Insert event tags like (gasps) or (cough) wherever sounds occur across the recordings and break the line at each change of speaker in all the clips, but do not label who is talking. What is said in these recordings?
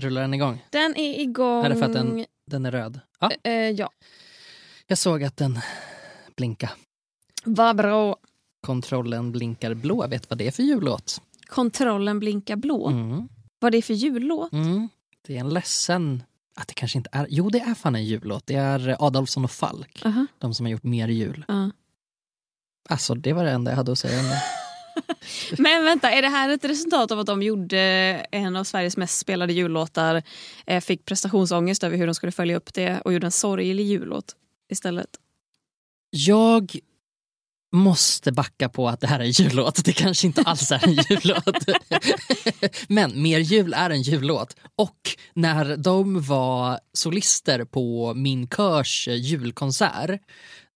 Rullar den igång?
Den är igång.
Är det för att den, den är röd? Ja,
Eh, ja.
jag såg att den blinkade.
Vad bra.
Kontrollen blinkar blå. Vet vad det är för jullåt?
Kontrollen blinkar blå.
Mm.
Vad det är för jullåt?
Mm. Det är en ledsen... Att det kanske inte är... Jo, det är fan en jullåt. Det är Adolfsson och Falk.
Aha.
De som har gjort mer jul.
Ja.
Alltså, det var det enda jag hade att säga om det. (laughs)
Men vänta, är det här ett resultat av att de gjorde en av Sveriges mest spelade jullåtar, eh, fick prestationsångest över hur de skulle följa upp det och gjorde en sorglig jullåt istället?
Jag måste backa på att det här är en jullåt. Det kanske inte alls är en (laughs) jullåt. Men Mer jul är en jullåt. Och när de var solister på min körs julkonsert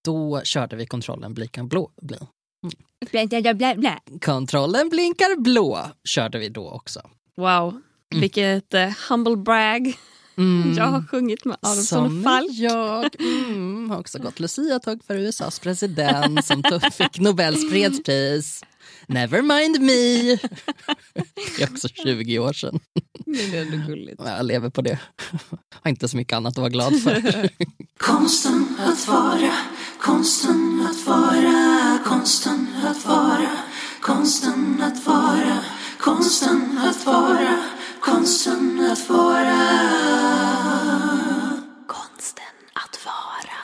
då körde vi kontrollen blinkar blå. Bli. Kontrollen blinkar blå körde vi då också.
Wow, vilket eh, humble brag.
Mm.
Jag har sjungit med Adolfsson
Som
och Falk.
jag. Mm, har också gått Lucia-tåg för USAs president som fick Nobels fredspris. Never mind me. (laughs) Det är också 20 år sedan.
Det är ändå gulligt.
Jag lever på det. Har inte så mycket annat att vara glad för.
Konsten att vara, konsten att vara, konsten att vara, konsten att vara, konsten att vara, konsten att vara. Konsten att vara.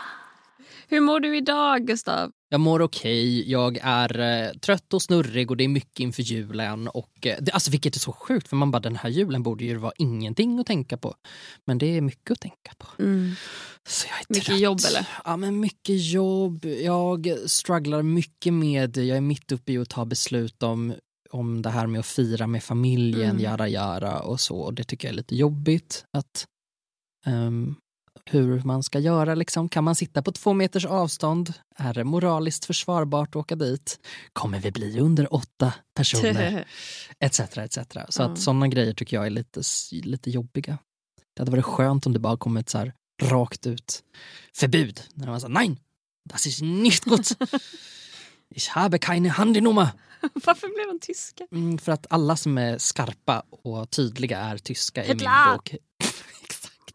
Hur mår du idag, Gustav?
Jag mår okej, jag är eh, trött och snurrig och det är mycket inför julen. Och, eh, det, alltså, vilket är så sjukt, för man bara den här julen borde ju vara ingenting att tänka på. Men det är mycket att tänka på. Så jag är
Mycket
trött.
jobb, eller?
Ja, men mycket jobb. Jag strugglar mycket med, jag är mitt uppe i att ta beslut om, om det här med att fira med familjen,
Mm.
jara jara och så. Och det tycker jag är lite jobbigt. att ehm, Hur man ska göra, liksom. kan man sitta på två meters avstånd? Är det moraliskt försvarbart att åka dit? Kommer vi bli under åtta personer? (laughs) etc. etc. Så
Ja.
att sådana grejer tycker jag är lite, lite jobbiga. Det hade varit skönt om det bara kom ett så här rakt ut förbud. När man sa nein, das ist nicht gut. (laughs) Ich habe keine Handynummer.
Varför blev de tyska?
Mm, för att alla som är skarpa och tydliga är tyska i min
Hitler!
bok.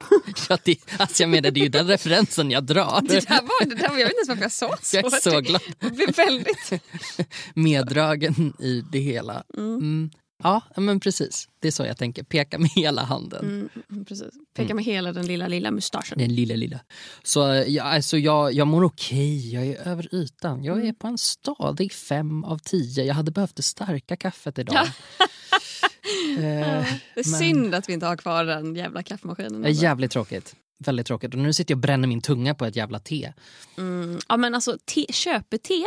(laughs) Ja, det, alltså jag menar, det är ju den referensen jag drar.
Det där var, det där jag vet inte ens varför jag sa så.
Jag är så glad.
Jag blev väldigt... (laughs)
Meddragen i det hela.
Mm.
Mm. Ja, men precis. Det är så jag tänker. Peka med hela handen.
Mm, mm, precis. Peka med hela den lilla, lilla mustaschen.
Den lilla, lilla. Så ja, alltså, jag, jag mår okej, jag är över ytan. Jag är på en stadig fem av tio. Jag hade behövt det starka kaffet idag. (laughs) Eh,
Det är
men-
synd att vi inte har kvar den jävla kaffemaskinen.
det är jävligt tråkigt. Väldigt tråkigt. Och nu sitter jag och bränner min tunga på ett jävla te.
Mm. Ja, men alltså, te, köpete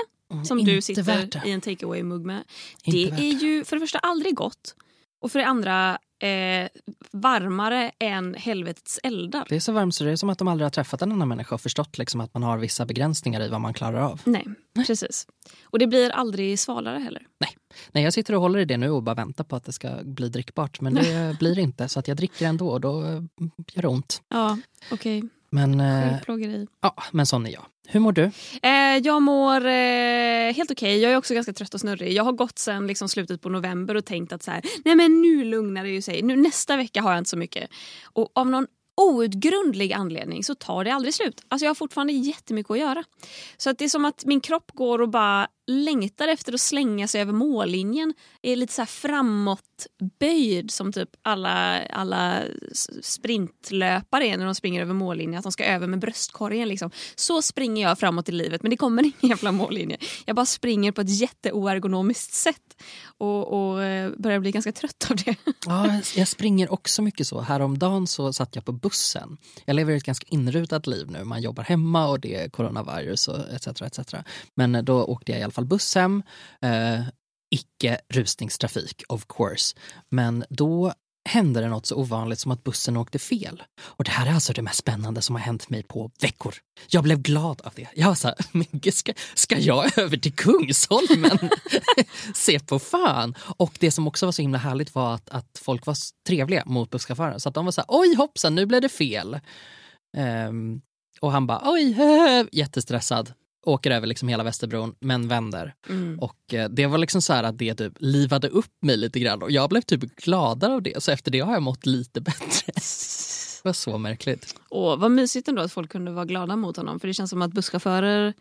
som
inte
du sitter i en takeaway-mugg med.
Inte
Det är ju för det första aldrig gott och för det andra eh, varmare än helvetets eldar.
Det är så varmt så det är som att de aldrig har träffat en annan människa och förstått liksom att man har vissa begränsningar i vad man klarar av.
Nej, precis. Och det blir aldrig svalare heller.
Nej, jag sitter och håller i det nu och bara väntar på att det ska bli drickbart. Men det (laughs) blir inte, så att jag dricker ändå och då gör det ont.
Ja, okej.
Men, eh,
Självplågeri.
ja, men sån är jag. Hur mår du?
Eh, jag mår eh, helt okej. Jag är också ganska trött och snurrig. Jag har gått sen liksom slutet på november och tänkt att så här, nej men nu lugnar det ju sig. Nu, nästa vecka har jag inte så mycket. Och av någon outgrundlig anledning så tar det aldrig slut. Alltså jag har fortfarande jättemycket att göra. Så att det är som att min kropp går och bara längtar efter att slänga sig över mållinjen. Är lite så här framåtböjd som typ alla, alla sprintlöpare är när de springer över mållinjen. Att de ska över med bröstkorgen. Liksom. Så springer jag framåt i livet men det kommer ingen (laughs) jävla mållinje. Jag bara springer på ett jätteoergonomiskt sätt och, och eh, börjar bli ganska trött av det. (laughs)
Ja, jag- jag springer också mycket så. Häromdagen så satt jag på bussen. Jag lever ett ganska inrutat liv nu. Man jobbar hemma och det är coronavirus och etc. etc. Men då åkte jag i alla fall buss hem. Eh, icke rusningstrafik, of course. Men då hände det något så ovanligt som att bussen åkte fel. Och det här är alltså det mest spännande som har hänt mig på veckor. Jag blev glad av det. Jag var så här, (laughs) men gud, ska, ska jag (laughs) över till Kungsholmen? (laughs) Se på fan! Och det som också var så himla härligt var att, att folk var trevliga mot busschauffören. Så att de var så här, oj hoppsan, nu blev det fel. Um, och han bara, oj, jättestressad åker över liksom hela Västerbron men vänder.
Mm.
Och eh, det var liksom så här att det typ livade upp mig lite grann och jag blev typ gladare av det. Så efter det har jag mått lite (laughs) bättre. Det var så märkligt.
Och vad mysigt ändå att folk kunde vara glada mot honom. För det känns som att busschaufförer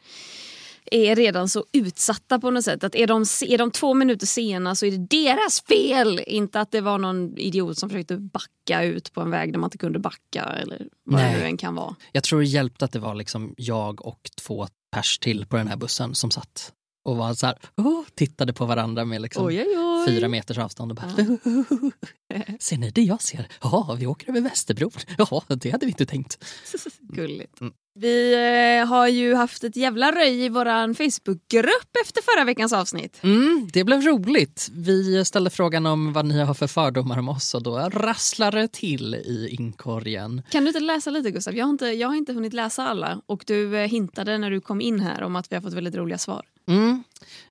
är redan så utsatta på något sätt. Att är de, är de två minuter sena så är det deras fel. Inte att det var någon idiot som försökte backa ut på en väg där man inte kunde backa. Eller vad
Nej.
det nu än kan vara.
Jag tror det hjälpte att det var liksom jag och två pers till på den här bussen som satt och var så här, oh, tittade på varandra med liksom
Oj, oj, oj.
fyra meters avstånd och bara (laughs) Ser ni det jag ser? Ja, vi åker över Västerbron. (laughs) Ja, det hade vi inte tänkt. (laughs)
Gulligt.
Mm.
Vi eh, har ju haft ett jävla röj i vår Facebookgrupp efter förra veckans avsnitt.
Mm, det blev roligt. Vi ställde frågan om vad ni har för fördomar om oss och då rasslar det till i inkorgen.
Kan du inte läsa lite Gustav? Jag har inte, jag har inte hunnit läsa alla och du eh, hintade när du kom in här om att vi har fått väldigt roliga svar.
Mm.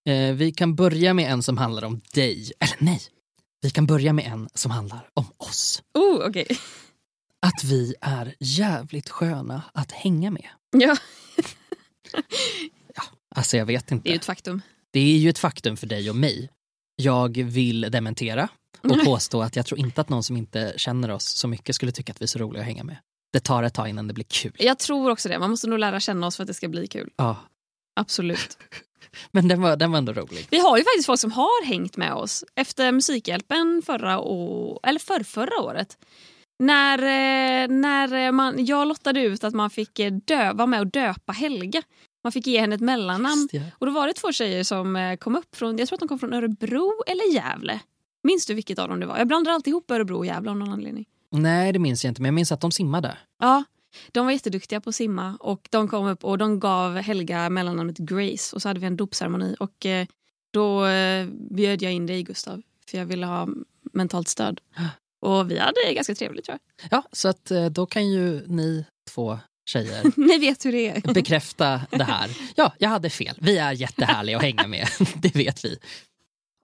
Eh, vi kan börja med en som handlar om dig. Eller nej, vi kan börja med en som handlar om oss.
Oh, okej.
Att vi är jävligt sköna att hänga med. (laughs)
Ja,
Alltså jag vet inte.
det är ju ett faktum.
Det är ju ett faktum för dig och mig. Jag vill dementera och påstå att jag tror inte att någon som inte känner oss så mycket skulle tycka att vi är så roliga att hänga med. Det tar ett tag innan det blir kul.
Jag tror också det. Man måste nog lära känna oss för att det ska bli kul.
Ja,
Absolut. (laughs)
men den var, den var ändå rolig.
Vi har ju faktiskt folk som har hängt med oss efter Musikhjälpen förra å- eller för förra året. När, eh, när man, jag lottade ut att man fick eh, dö, vara med och döpa Helga. Man fick ge henne ett mellannamn.
Det.
Och då var det två tjejer som eh, kom upp från, jag tror att de kom från Örebro eller Gävle. Minns du vilket av dem det var? Jag blandar alltid ihop Örebro och Gävle av någon anledning.
Nej, det minns jag inte, men jag minns att de simmade.
Ja, de var jätteduktiga på att simma och de kom upp och de gav Helga mellannamnet Grace och så hade vi en dopceremoni och eh, då eh, bjöd jag in dig Gustav för jag ville ha mentalt stöd. Och vi hade ganska trevligt tror jag.
Ja, så att eh, då kan ju ni två tjejer (laughs)
Ni vet hur det är.
bekräfta det här. Ja, jag hade fel. Vi är jättehärliga att hänga med. (laughs) Det vet vi.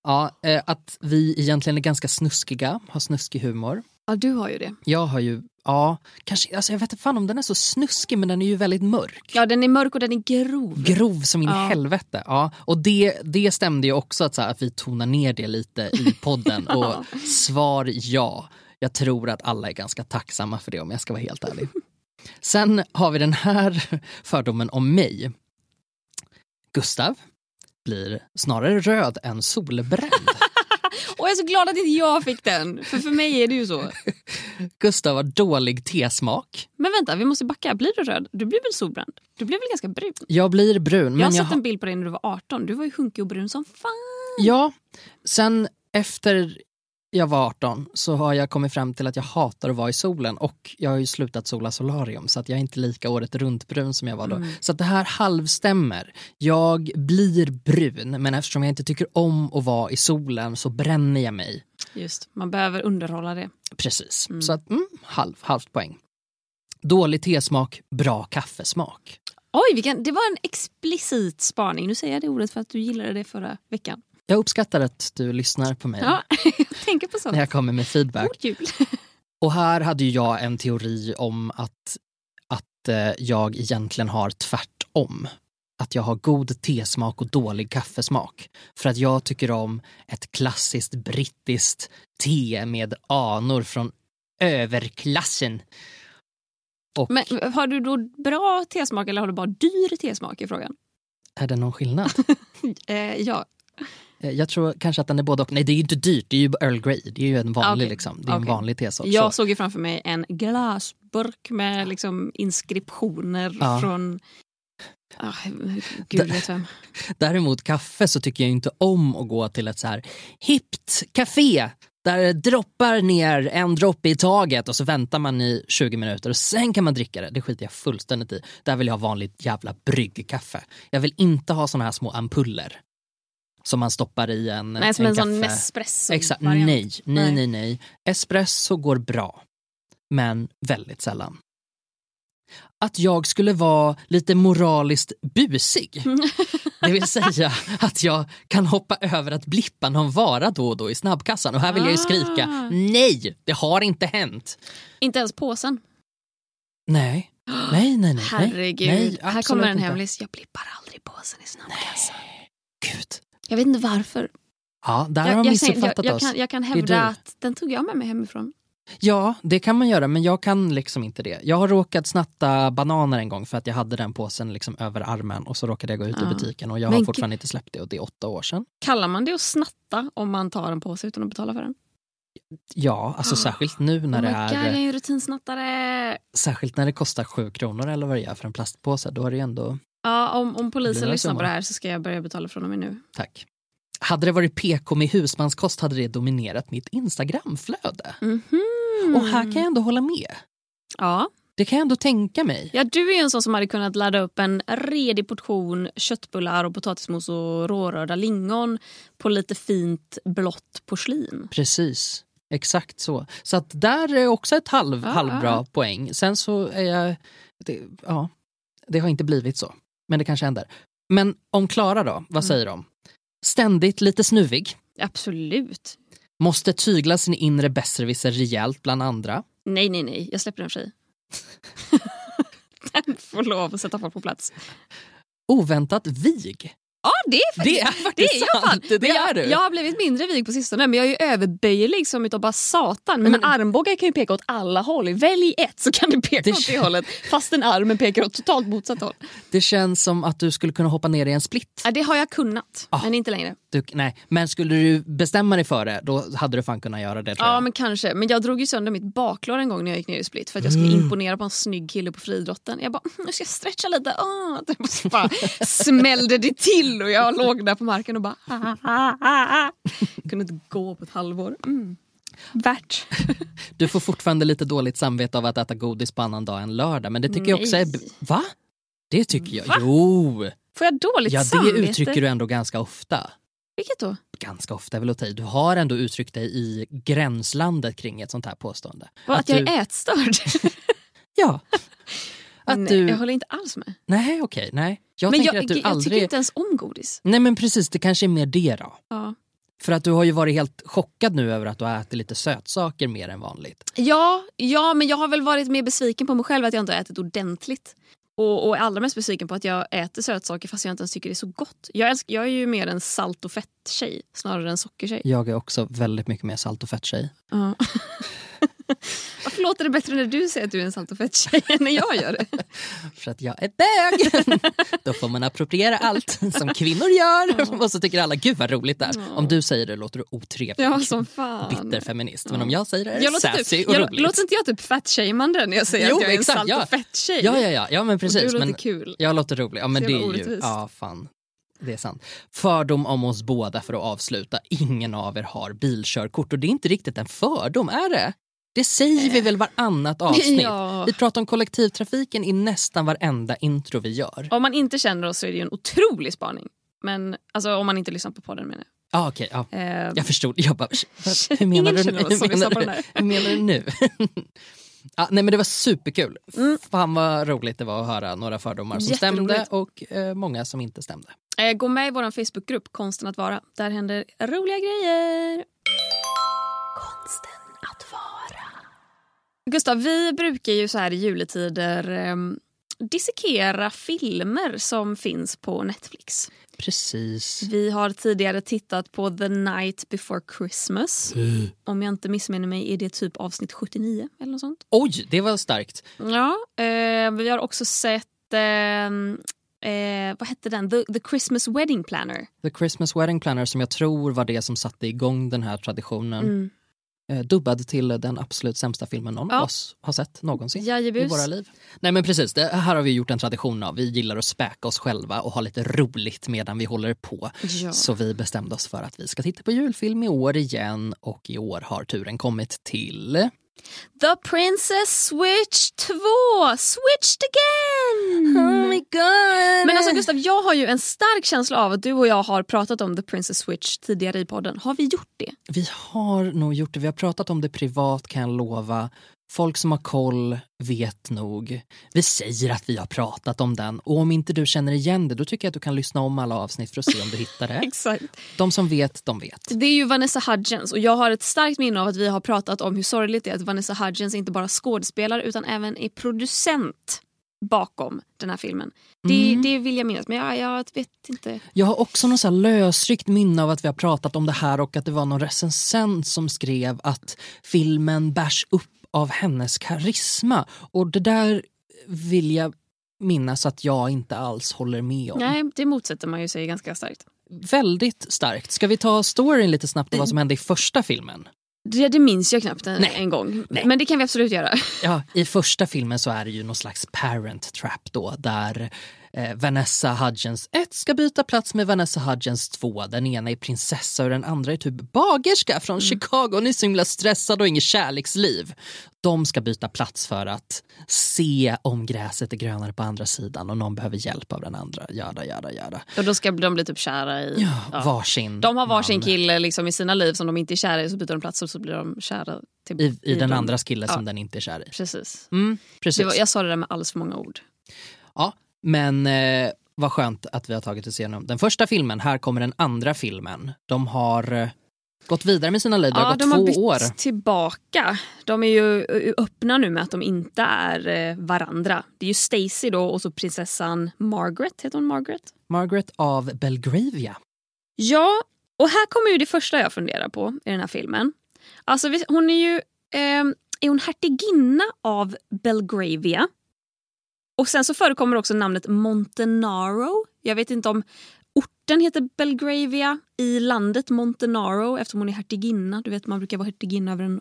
Ja, eh, att vi egentligen är ganska snuskiga, har snuskig humor.
Ja, du har ju det.
Jag har ju, ja, kanske, alltså jag vet inte fan om den är så snuskig men den är ju väldigt mörk.
Ja, den är mörk och den är grov.
Grov som in i
Ja.
helvete. Ja. Och det, det stämde ju också att, så här, att vi tonar ner det lite i podden. (laughs) Och svar ja. Jag tror att alla är ganska tacksamma för det om jag ska vara helt ärlig. Sen har vi den här (laughs) fördomen om mig. Gustav blir snarare röd än solbränd. (laughs)
Och jag är så glad att inte jag fick den. För för mig är det ju så.
Gustav har dålig tesmak.
Men vänta, vi måste backa. Blir du röd? Du blir väl solbränd? Du blev väl ganska brun?
Jag blir brun.
jag har sett
jag,
en bild på dig när du var 18. Du var ju hunkig och brun som fan.
Ja, sen efter jag var 18 så har jag kommit fram till att jag hatar att vara i solen och jag har ju slutat sola solarium så att jag är inte lika året runt brun som jag var då.
Mm.
Så att det här halvstämmer. Jag blir brun men eftersom jag inte tycker om att vara i solen så bränner jag mig.
Just, man behöver underhålla det.
Precis,
Mm.
så att mm, halv, halvt poäng. Dålig tesmak, bra kaffesmak.
Oj, vilken, det var en explicit spaning. Nu säger jag det ordet för att du gillade det förra veckan.
Jag uppskattar att du lyssnar på mig
Ja, jag (laughs) tänker på sånt.
när jag kommer med feedback.
God jul. (laughs)
Och här hade jag en teori om att, att eh, jag egentligen har tvärtom. Att jag har god tesmak och dålig kaffesmak. För att jag tycker om ett klassiskt brittiskt te med anor från överklassen. Och
Men har du då bra tesmak eller har du bara dyr tesmak i frågan?
är det någon skillnad? (laughs)
Eh, ja.
Eh, jag tror kanske att den är både och. Nej, det är ju inte dyrt. Det är ju Earl Grey. Det är ju en vanlig, liksom. Det är en
Okej.
vanlig tesort.
Jag
Så.
såg ju framför mig en glasburk med liksom inskriptioner
Ja.
från... Ah, Gud vet vem. (laughs)
Däremot kaffe så tycker jag inte om att gå till ett så här hippt café där det droppar ner en droppe i taget och så väntar man i 20 minuter och sen kan man dricka det. Det skiter jag fullständigt i. Där vill jag ha vanligt jävla bryggkaffe. Jag vill inte ha såna här små ampuller som man stoppar i en
Nej, som en, sån
kaffe.
Nespresso.
Exakt,
variant.
nej, nej,
Nej.
nej, nej. Espresso går bra, men väldigt sällan. Att jag skulle vara lite moraliskt busig. (laughs) Det vill säga att jag kan hoppa över att blippa någon vara då och då i snabbkassan. Och här vill jag ju skrika,
Ah.
nej, det har inte hänt.
Inte ens påsen.
Nej, (gasps) Nej, nej, nej. nej.
Herregud.
Nej,
här kommer en hemlis. Jag blippar aldrig påsen i snabbkassan.
Gud.
Jag vet inte varför.
Ja, där har
jag,
de
jag,
missuppfattat
jag, jag,
oss.
kan, jag kan
är
hävda att den tog jag med mig hemifrån.
Ja, det kan man göra, men jag kan liksom inte det. Jag har råkat snatta bananer en gång för att jag hade den påsen liksom över armen och så råkade jag gå ut
Ja.
ur butiken och jag
Men
har fortfarande inte släppt det och det är åtta år sedan.
Kallar man det att snatta om man tar en påse utan att betala för den?
Ja, alltså särskilt nu när
oh
det
my God, jag
är
är en rutinsnattare.
Särskilt när det kostar sju kronor eller vad det är för en plastpåse, då är det ju ändå
Ja, om, om polisen lyssnar på det här så ska jag börja betala från och med nu.
tack. Hade det varit PK med husmanskost hade det dominerat mitt Instagramflöde.
Mhm.
Och här kan jag ändå hålla med.
Ja.
Det kan jag ändå tänka mig.
ja, du är en sån som hade kunnat ladda upp en redig portion köttbullar och potatismos och rårörda lingon på lite fint blått porslin.
Precis, exakt så. Så att där är också ett halv,
Ja,
halvbra poäng. Sen så är jag, det, ja, det har inte blivit så. Men det kanske händer. Men om Klara då, vad
Mm.
säger de? Ständigt lite snuvig.
Absolut.
Måste tygla sin inre besserwisser rejält bland andra.
Nej, nej, nej. Jag släpper den fri. (laughs) den får lov att sätta folk på plats.
Oväntat vig.
Det är faktiskt
Det är
det
faktiskt
är jag
sant. Det är du.
jag har blivit mindre vig på sistone men jag är ju överböjlig som utav bara satan. Men,
Men-
armbågar kan ju peka åt alla håll. Välj ett så kan du peka
Det
åt det hållet fast en armen pekar åt totalt motsatt håll.
Det känns som att du skulle kunna hoppa ner i en split.
Ja, det har jag kunnat,
Ah.
men inte längre.
Du, nej. Men skulle du bestämma dig för det, då hade du fan kunnat göra det tror
Ja, men kanske. Men jag drog ju sönder mitt baklår en gång när jag gick ner i split för att jag skulle
Mm.
imponera på en snygg kille på friidrotten. Jag bara, "Mm, nu ska jag stretcha lite. Ah, det (laughs) bara smällde det till och jag låg där på marken och bara... Kunde inte gå på ett halvår. Mm. Värt.
Du får fortfarande lite dåligt samvete av att äta godis på annan dag än lördag. Men det tycker jag också är...
Nej.
Va? Det tycker jag.
Va?
Jo!
Får jag dåligt
Ja, det
samvete?
uttrycker du ändå ganska ofta.
Vilket då?
Ganska ofta är väl att. Du har ändå uttryckt dig i gränslandet kring ett sånt här påstående.
Vad, att, jag
du,
är ätstörd? (laughs)
Ja. Att
Nej,
du...
Jag håller inte alls med.
Nej, okej. nej. Jag
men
tänker
jag,
att du
jag tycker
aldrig...
inte ens om godis.
Nej men precis, det kanske är mer det då.
Ja.
För att du har ju varit helt chockad nu över att du har ätit lite sötsaker mer än vanligt.
Ja, ja, men jag har väl varit mer besviken på mig själv att jag inte har ätit ordentligt. Och, och allra mest besviken på att jag äter sötsaker fast jag inte ens tycker det är så gott. Jag, älsk, jag är ju mer en salt och fett-tjej snarare än sockertjej.
Jag är också väldigt mycket mer salt och fett-tjej.
Ja. (laughs) Varför låter det bättre när du säger att du är en salt och fett-tjej än när jag gör det? (laughs)
För att jag är bög! (laughs) Då får man appropriera allt som kvinnor gör. Och så tycker alla, gud vad roligt det är. Om du säger det låter du otrevlig.
Ja, som fan.
Bitter feminist. Men om jag säger det är
Jag
det
låter,
sassy
typ,
och
jag,
roligt.
låter inte jag typ fatshameande när jag säger
Jo,
att jag är en
exakt,
salt
ja.
och fett-tjej?
Ja, ja, ja, ja men precis.
Och du låter
men
kul.
Jag låter rolig. Ja, men det är ju, ja fan. Det är sant. Fördom om oss båda för att avsluta. Ingen av er har bilkörkort och det är inte riktigt en fördom, är det? Det säger vi väl varannat avsnitt? (laughs)
Ja.
Vi pratar om kollektivtrafiken i nästan varenda intro vi gör.
Om man inte känner oss så är det ju en otrolig spaning. Men alltså, om man inte lyssnar på podden menar jag.
Ah, okej, ja.
Eh,
Jag förstod. Jag bara, hur (laughs) menar du, hur menar hur menar du nu? (laughs) ja, nej men det var superkul.
Mm.
Fan vad roligt det var att höra några fördomar som stämde och eh, många som inte stämde.
Eh, gå med i vår Facebookgrupp Konsten att vara. Där händer roliga grejer.
Konsten att vara.
Gustav, vi brukar ju så här i juletider eh, dissekera filmer som finns på Netflix.
Precis.
Vi har tidigare tittat på The Night Before Christmas. (gasps) Om jag inte missminner mig är det typ avsnitt 79 eller något sånt.
Oj, det var starkt.
Ja, eh, vi har också sett eh, eh, vad hette den? The, The Christmas Wedding Planner.
The Christmas Wedding Planner som jag tror var det som satte igång den här traditionen.
Mm.
Eh, dubbad till den absolut sämsta filmen någon
Ja.
av oss har sett någonsin. i
Jajebus.
våra liv. Nej men precis, det här har vi gjort en tradition av. Vi gillar att späka oss själva och ha lite roligt medan vi håller på.
Ja.
Så vi bestämde oss för att vi ska titta på julfilm i år igen och i år har turen kommit till...
The Princess Switch 2! Switched again!
Oh my god!
Men alltså Gustav, jag har ju en stark känsla av att du och jag har pratat om The Princess Switch tidigare i podden. Har vi gjort det?
Vi har nog gjort det. Vi har pratat om det privat kan jag lova. Folk som har koll vet nog. Vi säger att vi har pratat om den och om inte du känner igen det då tycker jag att du kan lyssna om alla avsnitt för att se om du hittar det. (laughs)
Exakt.
De som vet, de vet.
Det är ju Vanessa Hudgens och jag har ett starkt minne av att vi har pratat om hur sorgligt det är att Vanessa Hudgens inte bara skådespelar utan även är producent bakom den här filmen. Det,
Mm.
det vill jag minnas, men jag, jag vet inte.
Jag har också något så lösryckt minne av att vi har pratat om det här och att det var någon recensent som skrev att filmen bärs upp av hennes karisma. Och det där vill jag minnas att jag inte alls håller med om.
Nej, det motsätter man ju sig ganska starkt.
Väldigt starkt. Ska vi ta storyn lite snabbt och vad som hände i första filmen?
Det, det minns jag knappt en, en gång.
Nej.
Men det kan vi absolut göra.
Ja, I första filmen så är det ju någon slags parent trap då där eh, Vanessa Hudgens 1 ska byta plats med Vanessa Hudgens 2. Den ena är prinsessa och den andra är typ bagerska från Chicago. Hon är så himla stressad och inget kärleksliv. De ska byta plats för att se om gräset är grönare på andra sidan och någon behöver hjälp av den andra. Jada, jada, jada.
Och då ska de bli typ kära i...
Ja,
ja.
varsin
De har varsin
man.
kille liksom i sina liv som de inte är kära i så byter de plats och så blir de kära till,
I, i den
dem.
andras kille
Ja.
som den inte är kär i.
Precis.
Mm, precis.
Var, jag sa det där med alldeles för många ord.
Ja, men eh, vad skönt att vi har tagit oss igenom den första filmen. Här kommer den andra filmen. De har eh, gått vidare med sina liv. Det har gått
de har
två
bytt
år.
tillbaka. De är ju eh, öppna nu med att de inte är eh, varandra. Det är ju Stacy då och så prinsessan Margaret. Heter hon Margaret?
Margaret av Belgravia.
Ja, och här kommer ju det första jag funderar på i den här filmen. Alltså hon är ju eh, är hon hertiginna av Belgravia. Och sen så förekommer också namnet Montenaro. Jag vet inte om orten heter Belgravia i landet Montenaro eftersom hon är hertiginna. Du vet man brukar vara hertiginna över en,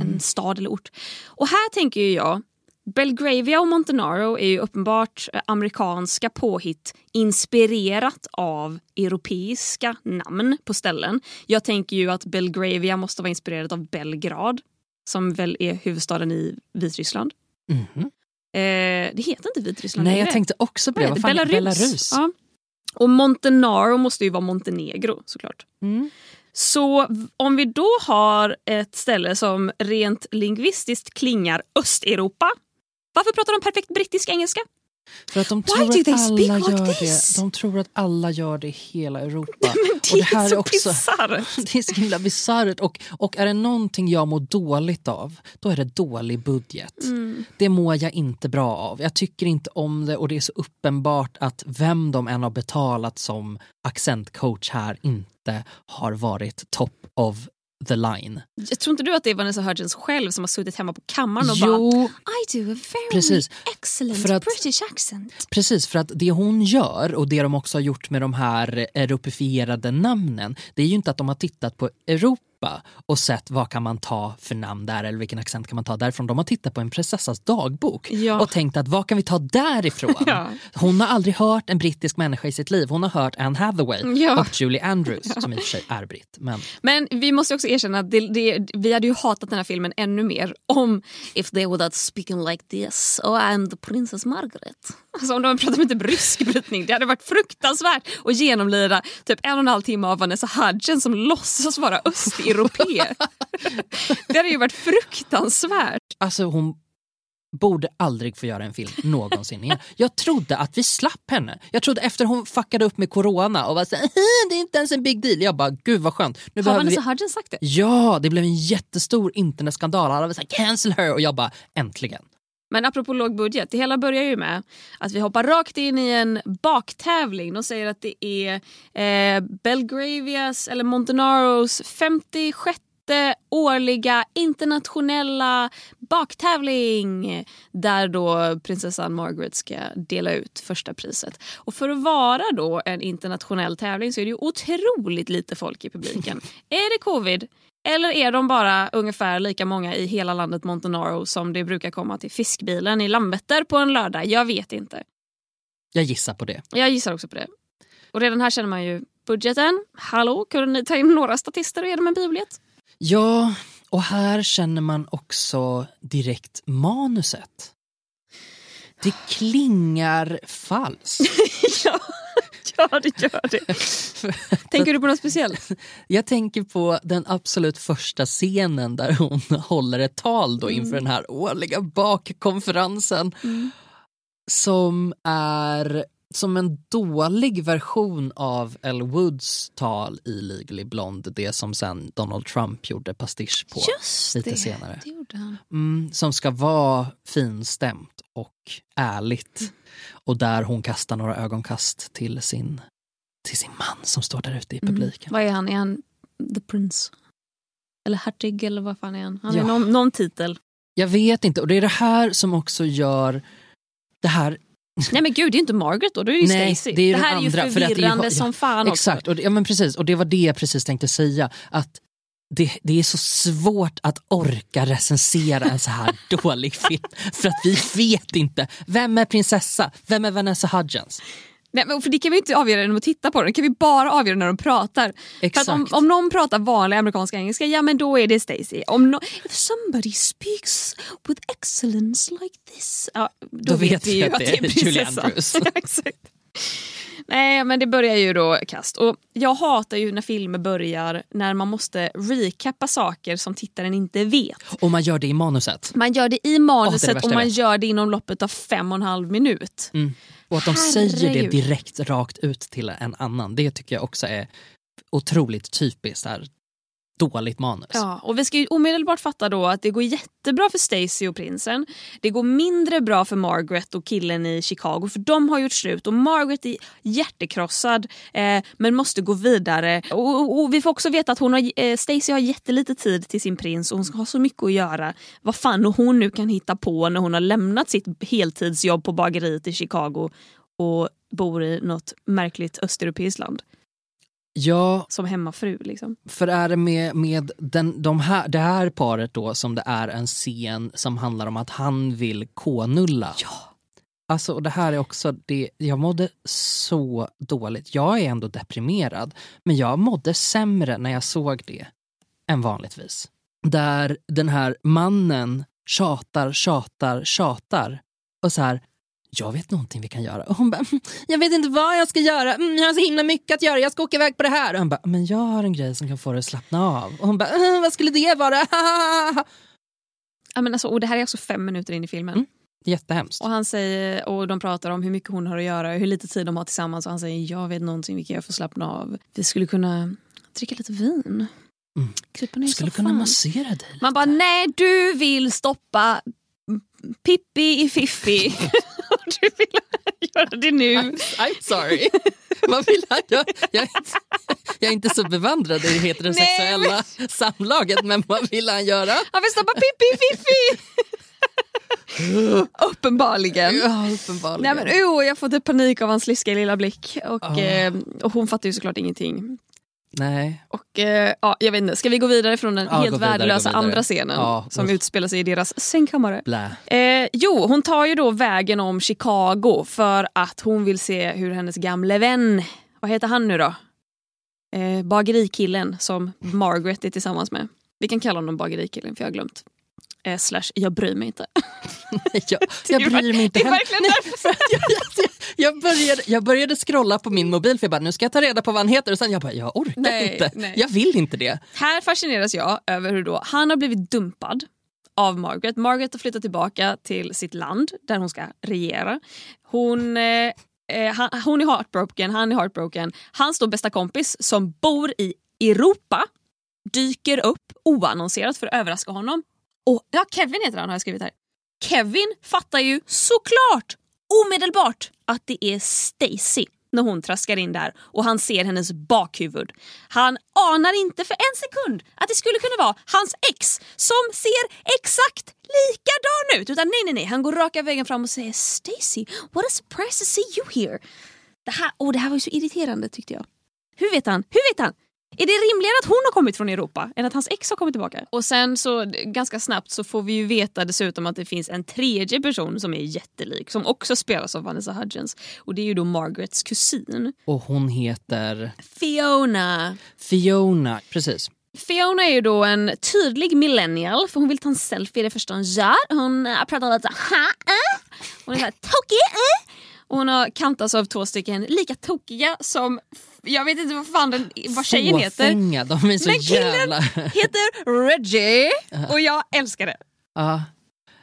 en stad eller ort. Och här tänker jag Belgravia och Montenaro är ju uppenbart eh, amerikanska påhitt inspirerat av europeiska namn på ställen. Jag tänker ju att Belgravia måste vara inspirerat av Belgrad som väl är huvudstaden i Vitryssland.
Mhm.
Eh, det heter inte Vitryssland
Nej, jag tänkte också på det.
Vad
fan,
det?
Belarus.
Ja. Och Montenaro måste ju vara Montenegro såklart.
Mm.
Så om vi då har ett ställe som rent lingvistiskt klingar Östeuropa. Varför pratar de perfekt brittisk engelska?
För att de
Why
tror att alla
like
gör
this?
det. De tror att alla gör det i hela Europa. (laughs)
Men det,
Och det här
är
är
så
också-
bisarrt. (laughs)
Det är så himla bisarrt. Och, och är det någonting jag mår dåligt av, då är det dålig budget.
Mm.
Det mår jag inte bra av. Jag tycker inte om det och det är så uppenbart att vem de än har betalat som accentcoach här inte har varit top of the line.
Jag tror inte du att det är Vanessa Hudgens själv som har suttit hemma på kammaren och bara
Jo,
I do a very
Precis.
excellent
att-
British accent.
precis för att det hon gör och det de också har gjort med de här europifierade namnen det är ju inte att de har tittat på Europa och sett vad kan man ta för namn där eller vilken accent kan man ta därifrån. De har tittat på en prinsessas dagbok
Ja.
och tänkt att vad kan vi ta därifrån? (laughs)
Ja.
Hon har aldrig hört en brittisk människa i sitt liv. Hon har hört Anne Hathaway
Ja.
och Julie Andrews som i och för sig är britt. Men
Men vi måste också erkänna att det, det, vi hade ju hatat den här filmen ännu mer om if they were that speaking like this oh I'm the princess Margaret. Alltså om de pratade med typ rysk brytning, det hade varit fruktansvärt att genomlida typ en och en halv timme av Vanessa Hudgens som låtsas vara östeuropé. det hade ju varit fruktansvärt.
alltså hon borde aldrig få göra en film någonsin igen. Jag trodde att vi slapp henne. Jag trodde efter hon fuckade upp med corona och var såhär, "Haha, det är inte ens en big deal. Jag bara, gud vad skönt. Nu
Har
behöver vi...
Vanessa Hudgens sagt det?
Ja, det blev en jättestor internetskandal. Alla var såhär, cancel her. Och jag bara, äntligen.
Men apropå låg budget, det hela börjar ju med att vi hoppar rakt in i en baktävling. De säger att det är eh, Belgravias eller Montenaros 56 årliga internationella baktävling där då prinsessan Margaret ska dela ut första priset. Och för att vara då en internationell tävling så är det ju otroligt lite folk i publiken. (laughs) är det covid? Eller är de bara ungefär lika många i hela landet Montenaro som det brukar komma till fiskbilen i Landvetter på en lördag? Jag vet inte.
Jag gissar på det.
Jag gissar också på det. Och redan här känner man ju budgeten. Hallå, kunde ni ta in några statister och ge dem en biobiljett?
Ja, och här känner man också direkt manuset. Det (laughs) klingar falskt.
ja, (laughs) ja, det gör det. (laughs) Tänker du på något speciellt?
Jag tänker på den absolut första scenen där hon (laughs) håller ett tal då inför den här årliga bakkonferensen. Som är som en dålig version av Elle Woods tal i Legally Blonde, det som sen Donald Trump gjorde pastisch på.
Just
lite
det,
senare.
det gjorde han.
Mm, som ska vara finstämt och ärligt. Och där hon kastar några ögonkast till sin, till sin man som står där ute i publiken.
Vad är han? Är han the prince? Eller hertig eller vad fan är han? Han
Ja.
är någon, någon titel.
Jag vet inte, och det är det här som också gör det här
Nej men gud, det är inte Margaret då, då är det ju
Nej,
Stacey.
det är
det här är
andra, är ju-
förvirrande
ja,
som fan
Exakt,
också.
och det, ja, men precis, och det var det jag precis tänkte säga. Att det, det är så svårt att orka recensera en så här (laughs) dålig film. För att vi vet inte. Vem är prinsessa? Vem är Vanessa Hudgens?
Nej, men för det kan vi inte avgöra genom att titta på den, det kan vi bara avgöra när de pratar.
Exakt.
För att om, om någon pratar vanlig amerikansk engelska, ja men då är det Stacey. Om no, if somebody speaks with excellence like this, ja, då,
Då vet
vet vi ju
att det
det
är
är.
Andrews. (laughs)
Ja, exakt. Nej men det börjar ju då kast. Och jag hatar ju när filmer börjar när man måste recappa saker som tittaren inte vet.
Och man gör det i manuset.
Man gör det i
det är det
manuset
värsta
och man gör det inom loppet av fem och en halv minut.
Mm. Och att de säger det
Herregud.
direkt rakt ut till en annan. Det tycker jag också är otroligt typiskt. Här. Dåligt manus.
Ja, och vi ska ju omedelbart fatta då att det går jättebra för Stacy och prinsen. Det går mindre bra för Margaret och killen i Chicago för de har gjort slut och Margaret är hjärtekrossad eh, men måste gå vidare. Och, och, och vi får också veta att hon har, eh, Stacy har jättelite tid till sin prins och hon ska ha så mycket att göra. Vad fan hon nu kan hitta på när hon har lämnat sitt heltidsjobb på bageriet i Chicago och bor i något märkligt östeuropeiskt land
Ja,
som hemmafru. Liksom.
För är det med, med den, de här, det här paret då som det är en scen som handlar om att han vill k-nulla? Ja. Alltså, och det här är också, det, jag mådde så dåligt. Jag är ändå deprimerad, men jag mådde sämre när jag såg det än vanligtvis. Där den här mannen tjatar, tjatar, tjatar och så här, jag vet någonting vi kan göra. Och hon bara, "Mm, jag vet inte vad jag ska göra. Mm, Jag har så himla mycket att göra. Jag ska åka iväg på det här. Och han bara, men jag har en grej som kan få dig att slappna av. Och hon bara, "Eh, vad skulle det vara? (laughs)
Ja, men alltså, och det här är också fem minuter in i filmen.
Mm. Jättehemskt.
Och han säger, och de pratar om hur mycket hon har att göra och hur lite tid de har tillsammans. Och han säger, jag vet någonting vi kan göra för att slappna av. Vi skulle kunna dricka lite vin.
Mm.
Krypa ner i
Skulle kunna massera dig lite.
Man bara, nej du vill stoppa Pippi i Fiffi. (laughs) (laughs) (laughs) Du vill göra det nu.
I'm sorry. (laughs) Vad vill han? Jag, jag, är inte, jag är inte så bevandrad i det heterosexuella samlaget, men vad vill han göra?
Han vill stoppa Pippi i Fiffi. (laughs) Uppenbarligen.
Ja, uppenbarligen.
Nej men oh, jag får typ panik av hans livsliga lilla blick. Och,
Ah.
eh, och hon fattar ju såklart ingenting.
Nej.
Och eh, ja, jag vet inte, ska vi gå vidare från den
Ja,
helt
vidare,
värdelösa andra scenen
Ja,
som
usch.
utspelar sig i deras sängkammare? Eh, jo, hon tar ju då vägen om Chicago för att hon vill se hur hennes gamle vän, vad heter han nu då? Eh, bagerikillen som Margaret är tillsammans med. Vi kan kalla honom bagerikillen för jag har glömt. Eh, slash, jag bryr mig inte. (laughs)
Jag, (laughs) jag bryr mig inte heller. Nej, (laughs) jag, började, jag började scrolla på min mobil för jag bara, nu ska jag ta reda på vad han heter och sen jag bara, jag orkar
Nej,
inte.
nej.
Jag vill inte det.
Här fascineras jag över hur då han har blivit dumpad av Margaret. Margaret har flyttat tillbaka till sitt land där hon ska regera. Hon, eh, eh, han, hon är heartbroken, han är heartbroken. Hans då bästa kompis som bor i Europa dyker upp oannonserat för att överraska honom. Och, ja, Kevin heter han har jag skrivit här. Kevin fattar ju såklart omedelbart att det är Stacy när hon traskar in där och han ser hennes bakhuvud. Han anar inte för en sekund att det skulle kunna vara hans ex som ser exakt likadan ut. Utan nej, nej, nej. Han går raka vägen fram och säger Stacy, what a surprise to see you here. Det här, oh, det här var ju så irriterande tyckte jag. Hur vet han? Hur vet han? Är det rimligare att hon har kommit från Europa än att hans ex har kommit tillbaka? Och sen så ganska snabbt så får vi ju veta dessutom att det finns en tredje person som är jättelik som också spelas av Vanessa Hudgens. Och det är ju då Margarets kusin.
Och hon heter
Fiona.
Fiona. Precis.
Fiona är ju då en tydlig millennial för hon vill ta en selfie det första hon gör. Hon pratar lite så här. Hon är såhär tokig. Och hon har kantats av två stycken lika tokiga som, jag vet inte vad fan den, vad tjejen heter.
Fåfänga, de är så
Men killen
jävla...
heter Reggie och jag älskar det.
Ja.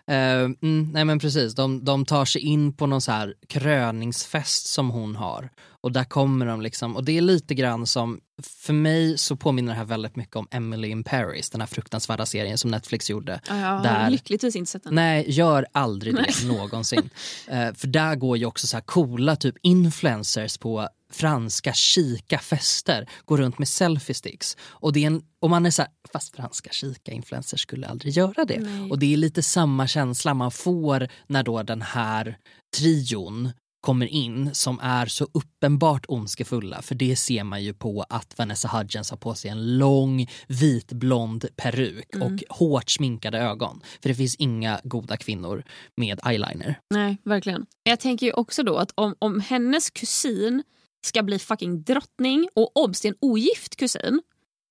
Eh, mm, nej men precis, de, de tar sig in på någon så här kröningsfest som hon har. Och där kommer de liksom, och det är lite grann som, för mig så påminner det här väldigt mycket om Emily in Paris, den här fruktansvärda serien som Netflix gjorde.
Ja, jag har
Där-
lyckligtvis inte sett den.
Nej, gör aldrig det (laughs) någonsin. Eh, för där går ju också så här coola typ influencers på franska chica fester, går runt med selfie-sticks. Och, det är en, och man är så här, fast franska chica influencers skulle aldrig göra det.
Nej.
Och det är lite samma känsla man får när då den här trion kommer in som är så uppenbart ondskefulla för det ser man ju på att Vanessa Hudgens har på sig en lång vitblond peruk
Mm.
och hårt sminkade ögon. För det finns inga goda kvinnor med eyeliner.
Nej, verkligen. Jag tänker ju också då att om, om hennes kusin ska bli fucking drottning och obs, det är en ogift kusin.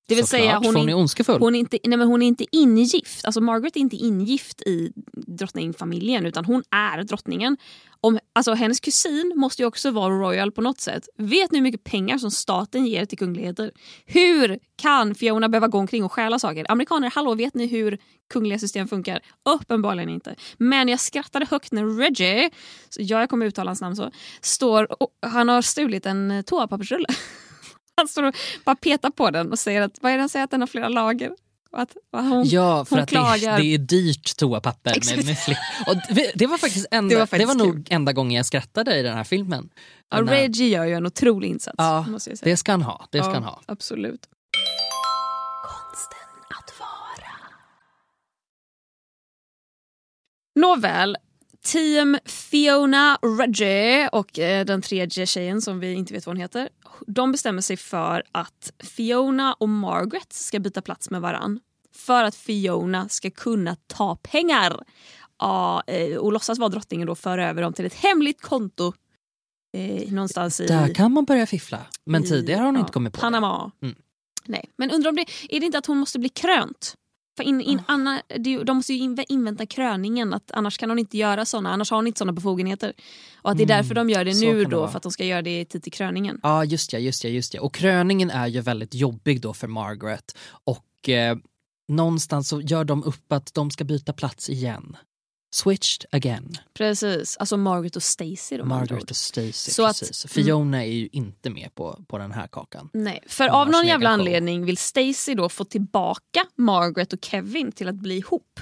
Det vill
Såklart,
säga hon,
hon är ondskefull.
hon, är inte, nej men hon är inte ingift. Alltså Margaret är inte ingift i drottningfamiljen utan hon är drottningen. Om, alltså hennes kusin måste ju också vara royal på något sätt. Vet ni hur mycket pengar som staten ger till kungligheter? Hur kan Fiona behöva gå omkring och stjäla saker? Amerikaner, hallå, vet ni hur kungliga system funkar? Uppenbarligen inte. Men jag skrattade högt när Reggie, så jag kommer uttala hans namn så, står och han har stulit en toapappersrulle. (laughs) (laughs) Han står och bara petar på den och säger att, vad är det han säger, att den har flera lager? Att, hon,
Ja, för att det det är dyrt toapapper. Med, med. Och det, det var faktiskt, enda,
Det
det
var
var,
faktiskt
nog enda gången jag skrattade i den här filmen.
ja,
här-
Reggie gör ju en otrolig insats.
Ja,
måste jag säga.
det ska han ha. Det ska
ja,
ha.
Absolut.
Konsten att vara.
Nåväl, team Fiona, Reggie och eh, den tredje tjejen som vi inte vet vad hon heter. De bestämmer sig för att Fiona och Margaret ska byta plats med varann. För att Fiona ska kunna ta pengar ja, eh, och låtsas vara drottningen och föra över dem till ett hemligt konto eh, någonstans i
Där kan man börja fiffla. Men
i,
tidigare har hon
ja,
inte kommit på det.
Panama.
Mm.
Nej. Men undrar om det, är det inte att hon måste bli krönt? För in,
Ah.
in, Anna, det, är ju- de måste ju inv- invänta kröningen, att annars kan hon inte göra såna, annars har hon inte såna befogenheter. Och att det är
Mm,
därför de gör det nu
det
då,
vara.
för att de ska göra det i tid till kröningen.
Ja, just ja, just ja, just ja. Och kröningen är ju väldigt jobbig då för Margaret. Och eh, någonstans så gör de upp att de ska byta plats igen. Switched again.
Precis, alltså Margaret och Stacy
Margaret och Stacy.
Så att-
precis. Fiona är ju inte med på, på den här kakan.
Nej, för av någon jävla anledning vill Stacy då få tillbaka Margaret och Kevin till att bli ihop.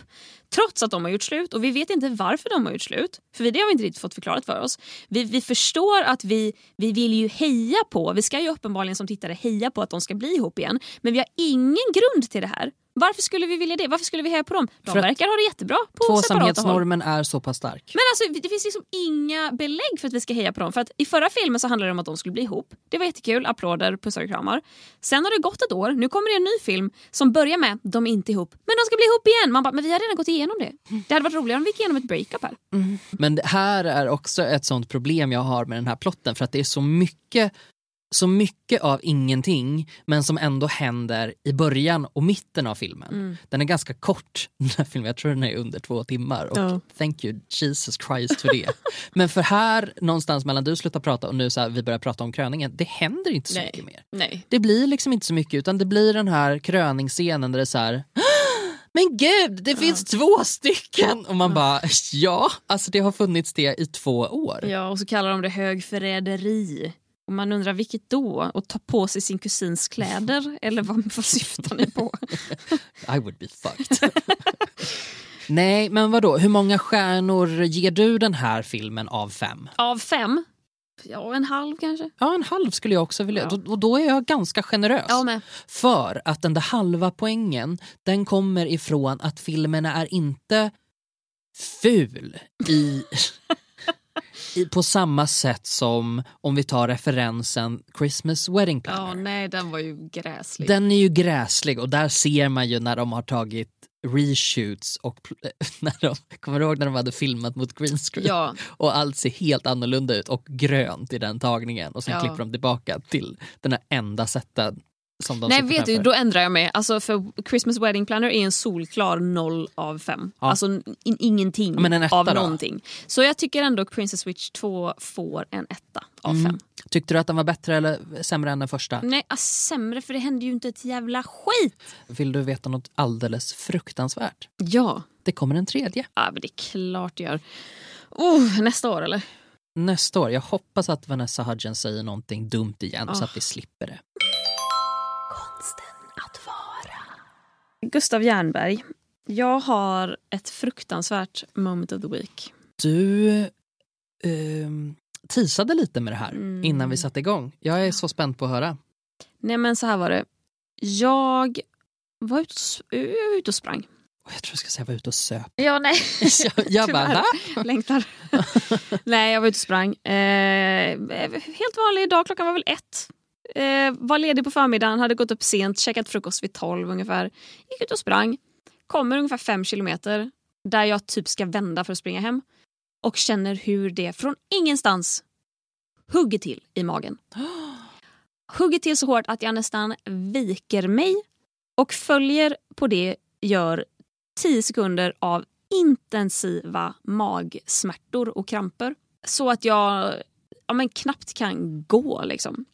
Trots att de har gjort slut och vi vet inte varför de har gjort slut. För det har vi inte riktigt fått förklarat för oss. Vi, vi förstår att vi, vi vill ju heja på, vi ska ju uppenbarligen som tittare heja på att de ska bli ihop igen. Men vi har ingen grund till det här. Varför skulle vi vilja det? Varför skulle vi heja på dem? De
För
verkar ha det jättebra på.
Tvåsamhetsnormen är så pass stark.
Men alltså, det finns liksom inga belägg för att vi ska heja på dem. För att I förra filmen så handlade det om att de skulle bli ihop. Det var jättekul, applåder, pussar och kramar. Sen har det gått ett år, nu kommer det en ny film som börjar med de är inte ihop. Men de ska bli ihop igen! Man bara, men vi har redan gått igenom det. Det hade varit roligare om vi gick igenom ett breakup här.
Men det här är också ett sånt problem jag har med den här plotten för att det är så mycket så mycket av ingenting men som ändå händer i början och mitten av filmen.
Mm.
Den är ganska kort, (laughs) den här filmen. jag tror den är under två timmar och
Ja.
thank you Jesus Christ för det. (laughs) men för här någonstans mellan du slutar prata och nu så här, vi börjar prata om kröningen, det händer inte så
Nej.
mycket mer.
Nej.
Det blir liksom inte så mycket utan det blir den här kröningsscenen där det är så här men gud, det finns två stycken! Och man bara, ja, alltså det har funnits det i två år.
Ja, och så kallar de det högförräderi. Och man undrar vilket då? Och ta på sig sin kusins kläder? (laughs) Eller vad, vad syftar ni på? (laughs)
I would be fucked. (laughs) Nej, men vadå, hur många stjärnor ger du den här filmen av fem?
Av fem? Ja, en halv kanske.
Ja, en halv skulle jag också vilja.
Ja.
Och då är jag ganska generös.
Jag.
För att den där halva poängen, den kommer ifrån att filmen är inte ful i, på samma sätt som om vi tar referensen Christmas Wedding Planner.
Ja, nej, den var ju gräslig.
Den är ju gräslig och där ser man ju när de har tagit reshoots och (laughs) när de, kommer du ihåg när de hade filmat mot green screen?
Ja,
Och allt ser helt annorlunda ut och grönt i den tagningen och sen
Ja.
klipper de tillbaka till den här enda sätten som de
Nej vet du, då ändrar jag mig. Alltså för Christmas Wedding Planner är en solklar 0 av 5.
Ja.
Alltså in, ingenting
Ja,
av
då?
någonting. Så jag tycker ändå Princess Switch 2 får en etta av 5.
Mm. Tyckte du att den var bättre eller sämre än den första?
Nej, ah, sämre för det hände ju inte ett jävla skit.
Vill du veta något alldeles fruktansvärt?
Ja,
Det kommer en tredje.
ja men det är klart det gör. Oh, nästa år eller?
Nästa år. Jag hoppas att Vanessa Hudgens säger någonting dumt igen så
Ah.
att vi slipper det.
Gustav Jernberg. Jag har ett fruktansvärt moment of the week.
Du ehm, teasade lite med det här
Mm.
innan vi satte igång. Jag är så spänd på att höra.
Nej men så här var det. Jag var ute var ute och sprang.
Jag tror jag ska säga var ute och söp.
Ja, nej. (laughs)
jag, jag bara, va?
Längtar. (laughs) Nej, jag var ute och sprang. Eh, helt vanlig dag, klockan var väl ett. Eh, var ledig på förmiddagen, hade gått upp sent, käkat frukost vid tolv ungefär. Gick ut och sprang. Kommer ungefär fem kilometer där jag typ ska vända för att springa hem. Och känner hur det från ingenstans hugger till i magen. (gasps) Hugger till så hårt att jag nästan viker mig och följer på det gör 10 sekunder av intensiva magsmärtor och kramper. Så att jag ja, men knappt kan gå. Liksom.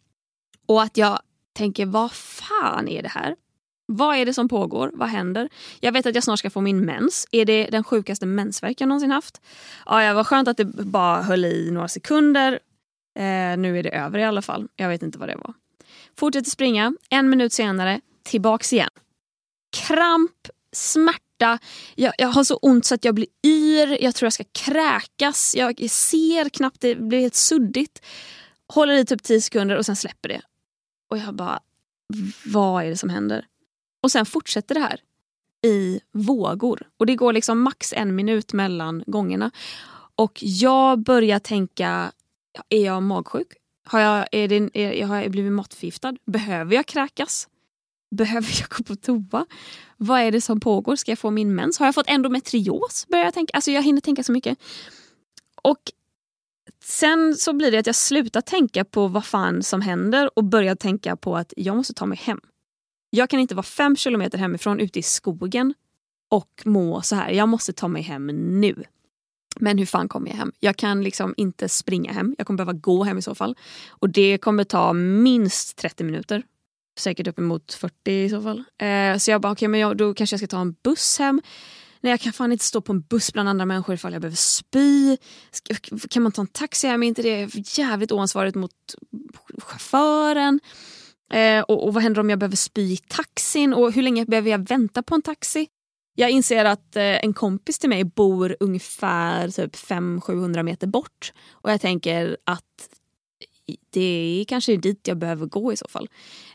Och att jag tänker, vad fan är det här? Vad är det som pågår? Vad händer? Jag vet att jag snart ska få min mens. Är det den sjukaste mensvärk jag någonsin haft? Ja, det var skönt att det bara höll i några sekunder. Eh, nu är det över i alla fall. Jag vet inte vad det var. Fortsätter springa. En minut senare, tillbaks igen. Kramp, smärta. Jag, jag har så ont så att jag blir yr. Jag tror jag ska kräkas. Jag ser knappt, det blir helt suddigt. Håller i typ 10 sekunder och sen släpper det. Och jag bara, vad är det som händer? Och sen fortsätter det här i vågor. Och det går liksom max en minut mellan gångerna. Och jag börjar tänka, är jag magsjuk? Har jag, är det, är, har jag blivit matförgiftad? Behöver jag kräkas? Behöver jag gå på toa? Vad är det som pågår? Ska jag få min mens? Har jag fått endometrios? Börjar jag, tänka. Alltså jag hinner tänka så mycket. Och sen så blir det att jag slutar tänka på vad fan som händer och börjar tänka på att jag måste ta mig hem. Jag kan inte vara fem kilometer hemifrån ute i skogen och må så här. Jag måste ta mig hem nu. Men hur fan kommer jag hem? Jag kan liksom inte springa hem. Jag kommer behöva gå hem i så fall. Och det kommer ta minst 30 minuter. Säkert uppemot 40 i så fall. Eh, så jag bara, okej men jag, då kanske jag ska ta en buss hem. Nej jag kan fan inte stå på en buss bland andra människor ifall jag behöver spy. Kan man ta en taxi hem? Är inte det jävligt oansvarigt mot chauffören? Eh, och, och vad händer om jag behöver spy i taxin? Och hur länge behöver jag vänta på en taxi? Jag inser att eh, en kompis till mig bor ungefär typ 500-700 meter bort. Och jag tänker att det är kanske dit jag behöver gå i så fall.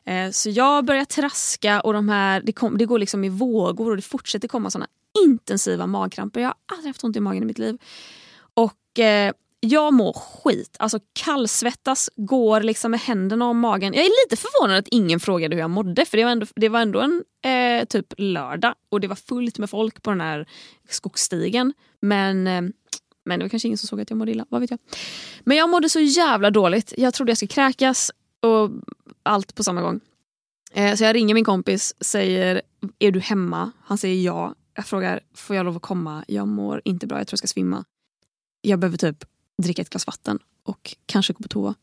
Eh, så jag börjar traska och de här, det, kom, det går liksom i vågor och det fortsätter komma såna intensiva magkramper. Jag har aldrig haft ont i magen i mitt liv. Och eh, jag mår skit. Alltså kallsvettas, går liksom med händerna om magen. Jag är lite förvånad att ingen frågade hur jag mådde för det var ändå, det var ändå en eh, typ lördag och det var fullt med folk på den här skogsstigen. Men, eh, men det var kanske ingen som såg att jag mådde illa, vad vet jag. Men jag mådde så jävla dåligt. Jag trodde jag skulle kräkas och allt på samma gång. Eh, så jag ringer min kompis, säger är du hemma? Han säger ja. Jag frågar får jag lov att komma? Jag mår inte bra, jag tror jag ska svimma. Jag behöver typ dricka ett glas vatten och kanske gå på toa.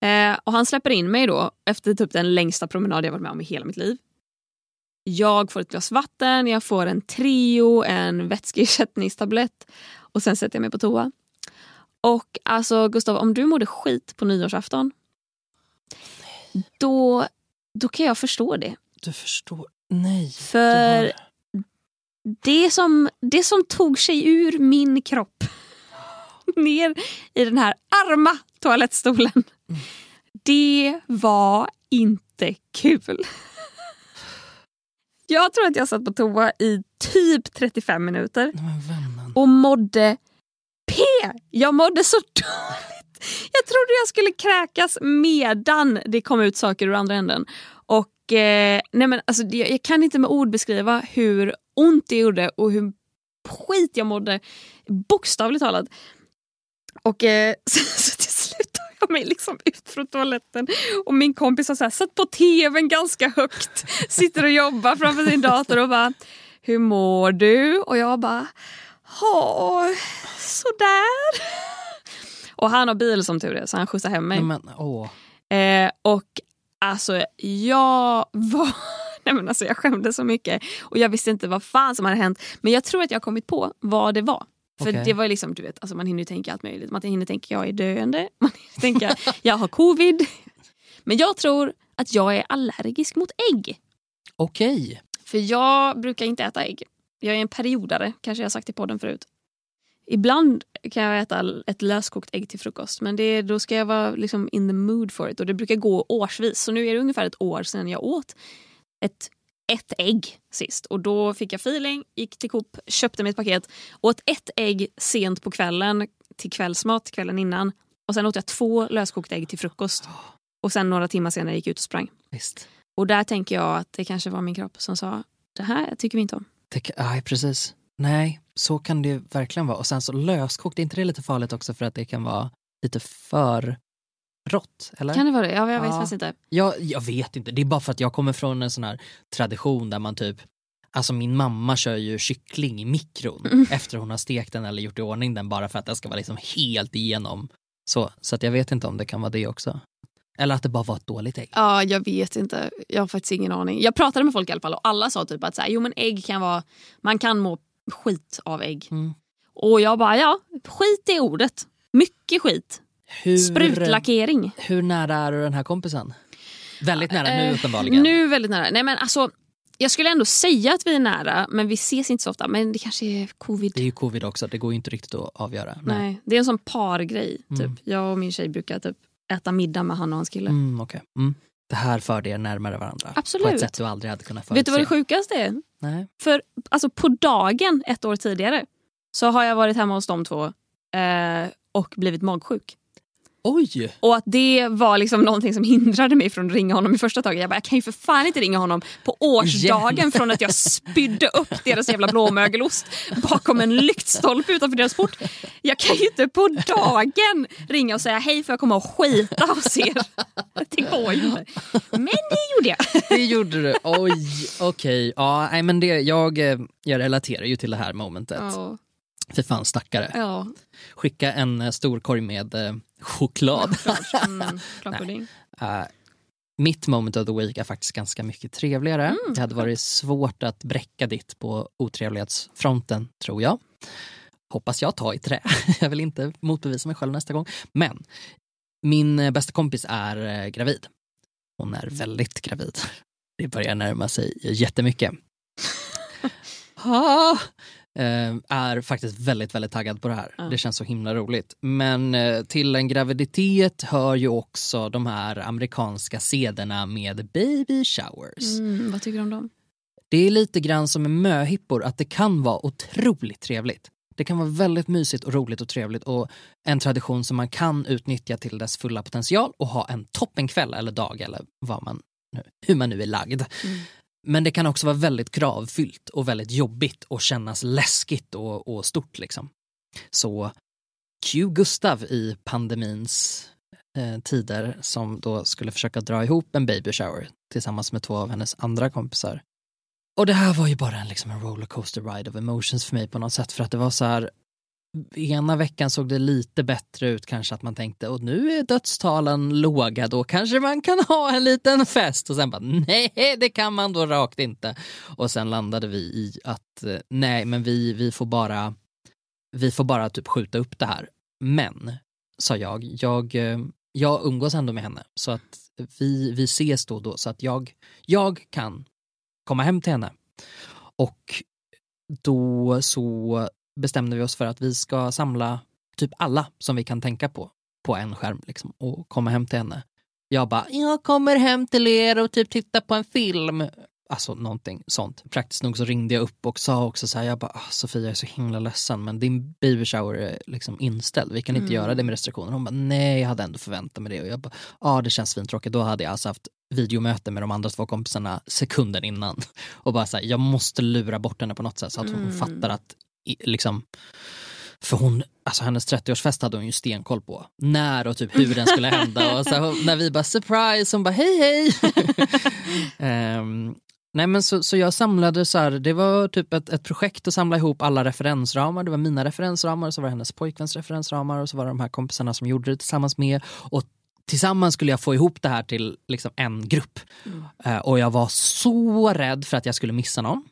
Eh, och han släpper in mig då efter typ den längsta promenad jag varit med om i hela mitt liv. Jag får ett glas vatten, jag får en Treo, en vätskeersättningstablett och sen sätter jag mig på toa. Och alltså Gustav, om du mådde skit på nyårsafton då, då kan jag förstå det.
Du förstår. Nej.
För det som, det som tog sig ur min kropp (gasps) ner i den här arma toalettstolen. Det var inte kul. (laughs) Jag tror att jag satt på toa i typ 35 minuter och mådde P. Jag mådde så (laughs) dåligt. Jag trodde jag skulle kräkas medan det kom ut saker ur andra änden. Eh, nej men alltså, jag, jag kan inte med ord beskriva hur ont det gjorde och hur skit jag mådde. Bokstavligt talat. Och eh, (laughs) så, så till slut tar mig liksom ut från toaletten och min kompis har så här, satt på tvn ganska högt, sitter och jobbar framför sin dator och bara Hur mår du? Och jag bara Ja, sådär. Och han har bil som tur är så han skjutsar hem mig.
Men, åh.
Eh, och alltså jag var... (laughs) Nej men alltså jag skämdes så mycket och jag visste inte vad fan som hade hänt. Men jag tror att jag har kommit på vad det var. För
Okej.
det var liksom, du vet, alltså man hinner tänka allt möjligt. Man hinner tänka jag är döende, (laughs) man hinner tänka jag har covid. (laughs) Men jag tror att jag är allergisk mot ägg.
Okej.
För jag brukar inte äta ägg. Jag är en periodare, kanske jag har sagt i podden förut. Ibland kan jag äta ett löskokt ägg till frukost men det, då ska jag vara liksom in the mood for it och det brukar gå årsvis. Så nu är det ungefär ett år sedan jag åt ett, ett ägg sist och då fick jag feeling, gick till Coop, köpte mig ett paket, åt ett ägg sent på kvällen till kvällsmat kvällen innan och sen åt jag två löskokta ägg till frukost och sen några timmar senare gick jag ut och sprang.
Visst.
Och där tänker jag att det kanske var min kropp som sa det här tycker vi inte om.
Det, nej, precis. Nej, så kan det verkligen vara. Och sen så löskokt, är inte det lite farligt också för att det kan vara lite för rått? Eller?
Kan det vara det? Ja, jag vet
Ja.
faktiskt inte.
Jag, jag vet inte, det är bara för att jag kommer från en sån här tradition där man typ Alltså min mamma kör ju kyckling i mikron
Mm. (laughs)
efter hon har stekt den eller gjort i ordning den bara för att den ska vara liksom helt igenom. Så, så att jag vet inte om det kan vara det också. Eller att det bara var ett dåligt ägg.
Ja, jag vet inte. Jag har faktiskt ingen aning. Jag pratade med folk i alla fall och alla sa typ att så här, jo men ägg kan vara, man kan må skit av ägg.
Mm.
Och jag bara ja, skit är ordet. Mycket skit.
Hur,
Sprutlackering.
hur nära är du den här kompisen? Väldigt nära nu
Eh,
uppenbarligen.
Nu väldigt nära. Nej men alltså, jag skulle ändå säga att vi är nära men vi ses inte så ofta. Men det kanske är covid.
Det är ju covid också, det går inte riktigt att avgöra.
Nej. Det är en sån pargrej. Typ.
Mm.
Jag och min tjej brukar typ äta middag med han och hans kille.
Mm, okej. mm. Det här förde er närmare varandra. På
Absolut.
ett sätt du aldrig hade kunnat förutse.
Vet du vad det sjukaste är?
Nej.
För alltså på dagen ett år tidigare så har jag varit hemma hos de två eh, och blivit magsjuk.
Oj!
Och att det var liksom någonting som hindrade mig från att ringa honom i första taget. Jag bara, jag kan ju för fan inte ringa honom på årsdagen från att jag spydde upp deras jävla blåmögelost bakom en lyktstolpe utanför deras port. Jag kan ju inte på dagen ringa och säga hej för jag kommer att skita hos er. Det går ju inte. Men det gjorde jag.
Det gjorde du. Oj, okej. Ja, nej, men det, jag, eh, jag relaterar ju till det här momentet.
Ja,
För fan stackare.
ja.
Skicka en eh, stor korg med eh, choklad.
Mm, (laughs) chokladpudding.
Eh, mitt moment of the week är faktiskt ganska mycket trevligare.
Mm,
det hade varit svårt att bräcka ditt på otrevlighetsfronten, tror jag. Hoppas jag tar i trä. (laughs) jag vill inte motbevisa mig själv nästa gång. Men min eh, bästa kompis är gravid. Hon är väldigt gravid. Det börjar närma sig jättemycket. (laughs) Ah, är faktiskt väldigt, väldigt taggad på det här.
Ja.
Det känns så himla roligt. Men eh, till en graviditet hör ju också de här amerikanska sederna med baby showers.
Mm, vad tycker du om dem?
Det är lite grann som med möhippor, att det kan vara otroligt trevligt. Det kan vara väldigt mysigt och roligt och trevligt och en tradition som man kan utnyttja till dess fulla potential och ha en toppenkväll eller dag eller vad man nu, hur man nu är lagd.
Mm.
Men det kan också vara väldigt kravfyllt och väldigt jobbigt och kännas läskigt och, och stort liksom. Så Q Gustav i pandemins eh, tider som då skulle försöka dra ihop en baby shower tillsammans med två av hennes andra kompisar. Och det här var ju bara en, liksom en rollercoaster ride of emotions för mig på något sätt för att det var så här ena veckan såg det lite bättre ut kanske att man tänkte och nu är dödstalen låga då kanske man kan ha en liten fest. Och sen bara nej det kan man då rakt inte. Och sen landade vi i att eh, nej men vi, vi får bara vi får bara typ skjuta upp det här. Men sa jag jag, eh, jag umgås ändå med henne. Så att vi, vi ses då och då. Så att jag, jag kan komma hem till henne. Och då så bestämde vi oss för att vi ska samla typ alla som vi kan tänka på på en skärm liksom, och komma hem till henne. Jag bara, jag kommer hem till er och typ titta på en film. Alltså någonting sånt. Praktiskt nog så ringde jag upp och sa också så här, jag bara, ah, Sofia jag är så himla ledsen men din baby shower är liksom inställd, vi kan inte
Mm.
göra det med restriktioner. Hon bara, nej jag hade ändå förväntat mig det och jag bara, ja det känns svintråkigt. Då hade jag alltså haft videomöte med de andra två kompisarna sekunden innan (laughs) och bara så här, jag måste lura bort henne på något sätt så att hon
Mm.
fattar att liksom För hon, alltså hennes 30-årsfest hade hon ju stenkoll på. När och typ hur den skulle hända. Och så, när vi bara surprise, hon bara hej hej. (laughs) Ehm, nej men så, så jag samlade så här, det var typ ett, ett projekt att samla ihop alla referensramar. Det var mina referensramar, så var det hennes pojkväns referensramar och så var det de här kompisarna som gjorde det tillsammans med. Och tillsammans skulle jag få ihop det här till liksom en grupp. Eh, och jag var så rädd för att jag skulle missa någon.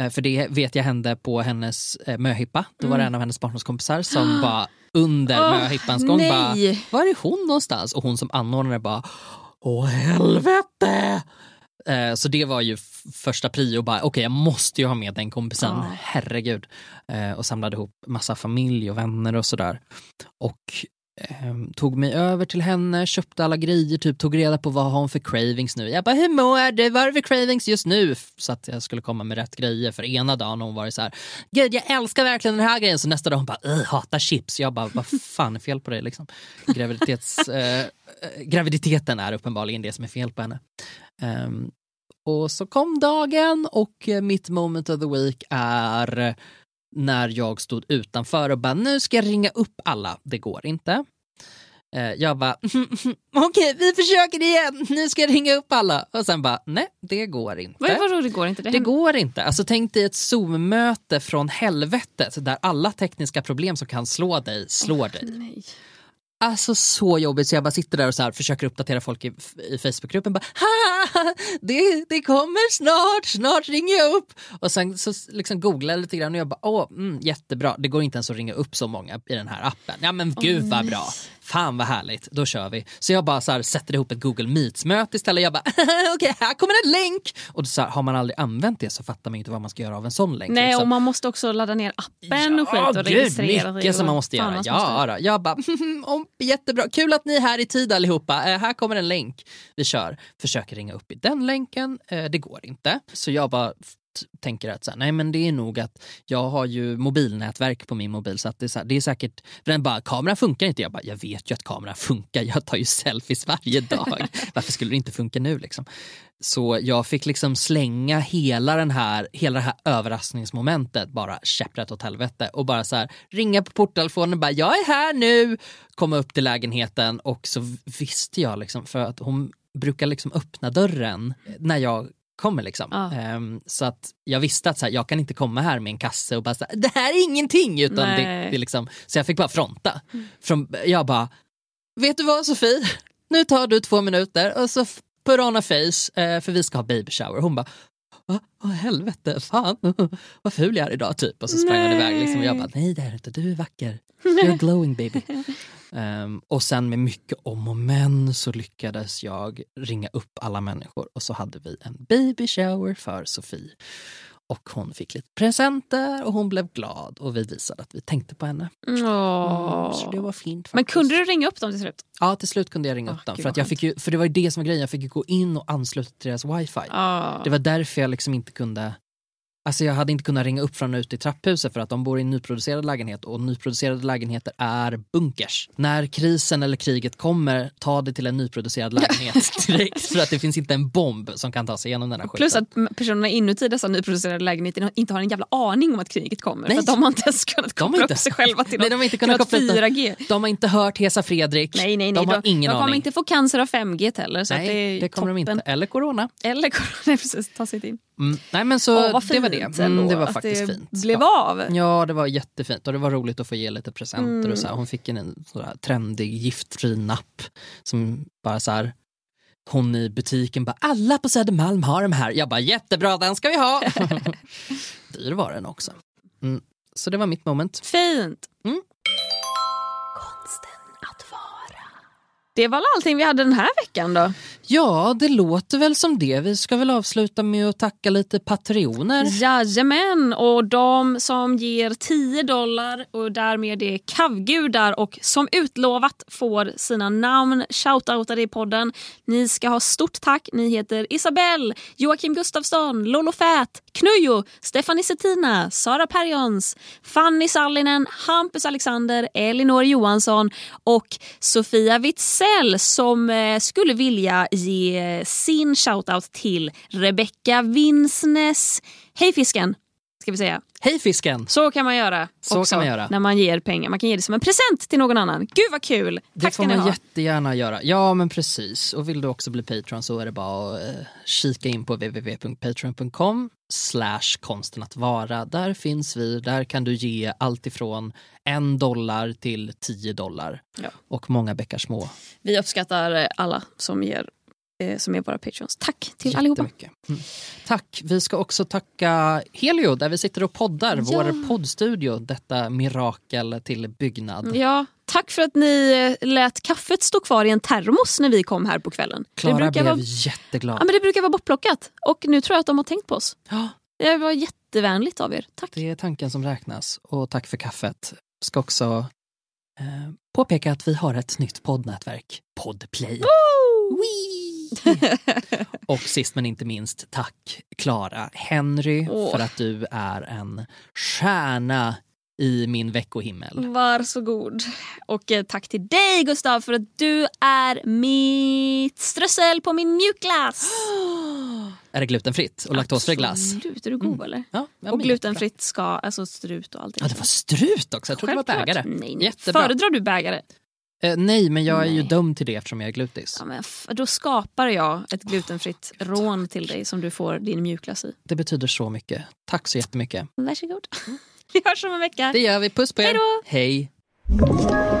Eh, För det vet jag hände på hennes eh, möhippa. Då var det en av hennes barndomskompisar som (gasps) bara under
Åh,
möhippans gång bara,
nej.
var är hon någonstans? Och hon som anordnare bara, åh helvete! Eh, Så det var ju första prio, bara okej jag måste ju ha med den kompisen,
Ja.
herregud. Eh, Och samlade ihop massa familj och vänner och sådär. Och Ehm, tog mig över till henne, köpte alla grejer, typ tog reda på vad har hon för cravings nu. Jag bara, hur mår du? Vad har du för cravings just nu? Så att jag skulle komma med rätt grejer. För ena dagen har hon varit så här, gud jag älskar verkligen den här grejen. Så nästa dag hon bara, hatar chips. Jag bara, vad fan är fel på dig liksom? Graviditets, (laughs) eh, eh, graviditeten är uppenbarligen det som är fel på henne. Um, och så kom dagen och eh, mitt moment of the week är när jag stod utanför och bara nu ska jag ringa upp alla. Det går inte. Eh, Jag bara (laughs) okej vi försöker igen, nu ska jag ringa upp alla. Och sen bara nej det går inte.
Vad, vadå det går inte? Det,
Det går inte. Alltså, tänk dig ett Zoom-möte från helvetet där alla tekniska problem som kan slå dig slår dig.
Nej.
Alltså så jobbigt så jag bara sitter där och så här försöker uppdatera folk i, i Facebookgruppen. Bara, "Ha, det, det kommer snart, snart ringer jag upp. Och sen så liksom googlar jag lite grann och jag bara åh, mm, jättebra. Det går inte ens att ringa upp så många i den här appen. Ja men gud vad bra. Fan vad härligt, då kör vi. Så jag bara så här, sätter ihop ett Google Meets-möte istället. Jag bara (laughs) okej här kommer en länk. Och så här, har man aldrig använt det så fattar man inte vad man ska göra av en sån länk.
Nej
liksom.
och man måste också ladda ner appen och skit och
gud,
registrera
mycket som man måste göra.
man måste
Ja, då. Jag bara, (laughs) om, jättebra. Kul att ni är här i tid allihopa. Eh, här kommer en länk. Vi kör. Försöker ringa upp i den länken. Eh, det går inte. Så jag bara tänker att så här, nej men det är nog att jag har ju mobilnätverk på min mobil så att det är, så här, det är säkert, för den bara kameran funkar inte. Jag bara, jag vet ju att kameran funkar. Jag tar ju selfies varje dag. (laughs) Varför skulle det inte funka nu liksom? Så jag fick liksom slänga hela, den här, hela det här överraskningsmomentet bara käpprätt åt helvete och bara så här ringa på porttelefonen och bara jag är här nu, komma upp till lägenheten och så visste jag liksom för att hon brukar liksom öppna dörren när jag kommer liksom.
Ja.
Ehm, så att jag visste att så här, jag kan inte komma här med en kasse och bara så här, det här är ingenting utan det, det liksom, så jag fick bara fronta. Från, jag bara, vet du vad Sofie? Nu tar du två minuter och så put on a face eh, för vi ska ha baby shower. Hon bara, vad helvete, fan (laughs) vad ful jag är idag typ. Och så sprang
Nej.
iväg liksom, och jag bara, nej det är du inte, du är vacker. You're glowing baby. (laughs) Ehm, och sen med mycket om och men så lyckades jag ringa upp alla människor och så hade vi en baby shower för Sofie. Och hon fick lite presenter och hon blev glad och vi visade att vi tänkte på henne.
Åh.
Mm, så det var fint
Men
faktiskt.
kunde du ringa upp dem till slut?
Ja, till slut kunde jag ringa
Åh,
upp dem.
gud,
För, att jag fick ju, för det var ju det som var grejen, jag fick ju gå in och ansluta till deras wifi.
Ja.
Det var därför jag liksom inte kunde Alltså jag hade inte kunnat ringa upp från ute i trapphuset för att de bor i en nyproducerad lägenhet och nyproducerade lägenheter är bunkers. När krisen eller kriget kommer, ta det till en nyproducerad lägenhet (laughs) direkt för att det finns inte en bomb som kan ta sig igenom den här skiten.
Plus att personerna inuti dessa nyproducerade lägenheter inte har en jävla aning om att kriget kommer.
Nej.
För de har inte ens kunnat
De
koppla
inte-
upp sig själva till (laughs)
Nej, de har inte kunnat koppla upp
4G.
De har inte hört Hesa Fredrik.
Nej, nej, nej.
De har ingen
de kommer
aning.
inte få cancer av 5G heller. Så det,
Nej,
är
det kommer de
toppen.
inte. Eller corona.
Eller corona, (laughs) precis. Ta sig in.
Mm. Nej men så
Åh,
det var det. Mm, det var faktiskt
det
fint.
blev
ja.
av.
Ja, det var jättefint och det var roligt att få ge lite presenter
Mm.
och så här. Hon fick en, en sån här trendig giftfri napp som bara så här hon i butiken bara alla på Södermalm har de här. Jag bara jättebra den ska vi ha. (laughs) Dyr var den också. Mm. Så det var mitt moment.
Fint.
Konsten att vara.
Det var allting vi hade den här veckan då.
Ja, det låter väl som det. Vi ska väl avsluta med att tacka lite patrioner.
Jajamän, och de som ger 10 dollar och därmed är kavgudar och som utlovat får sina namn shoutoutade i podden. Ni ska ha stort tack. Ni heter Isabelle, Joakim Gustafsson, Lolo Fät, Knujo, Stefanie Settina, Sara Perjons, Fanny Sallinen, Hampus Alexander, Elinor Johansson och Sofia Witzell som eh, skulle vilja ge sin shoutout till Rebecca Vinsnes. Hej fisken! ska vi säga.
Hej fisken!
Så kan man göra
Så
också
kan man göra.
när man ger pengar. Man kan ge det som en present till någon annan. Gud vad kul!
Det
Tack
får man
ha.
jättegärna göra. Ja men precis. Och vill du också bli Patreon så är det bara att eh, kika in på www.patreon.com slash konsten att vara. Där finns vi. Där kan du ge allt ifrån en dollar till 10 dollar.
Ja.
Och många bäckar små.
Vi uppskattar alla som ger som är våra patrons. Tack till allihopa.
Mm. Tack. Vi ska också tacka Helio där vi sitter och poddar.
Ja.
Vår poddstudio. Detta mirakel till byggnad.
Ja, tack för att ni eh, lät kaffet stå kvar i en termos när vi kom här på kvällen.
Klara blev
vara,
jätteglad.
ja, men det brukar vara bortplockat och nu tror jag att de har tänkt på oss.
Ja,
Det var jättevänligt av er. Tack.
det är tanken som räknas. Och tack för kaffet. Ska också eh, påpeka att vi har ett nytt poddnätverk. Podplay. Wee! (laughs) och sist men inte minst, tack Clara Henry
Åh.
för att du är en stjärna i min veckohimmel.
Varsågod. Och eh, tack till dig Gustav för att du är mitt strössel på min mjukglass. (gasps)
Är det glutenfritt och laktosfri glass?
Absolut, är du god eller?
Ja, ja,
och glutenfritt ska, alltså strut och allt.
jättebra. Ja, det var strut också. Jag trodde det var bägare.
Nej, nej.
Jättebra.
Föredrar du bägare?
Eh, nej, men jag är ju
Nej.
dömd till det eftersom jag är glutis.
Ja, men f- då skapar jag ett glutenfritt rån till dig som du får din mjukglass i.
Det betyder så mycket. Tack så jättemycket.
Varsågod. (laughs) Vi hörs om en vecka.
Det gör vi. Puss på er.
Hej då.
Hej.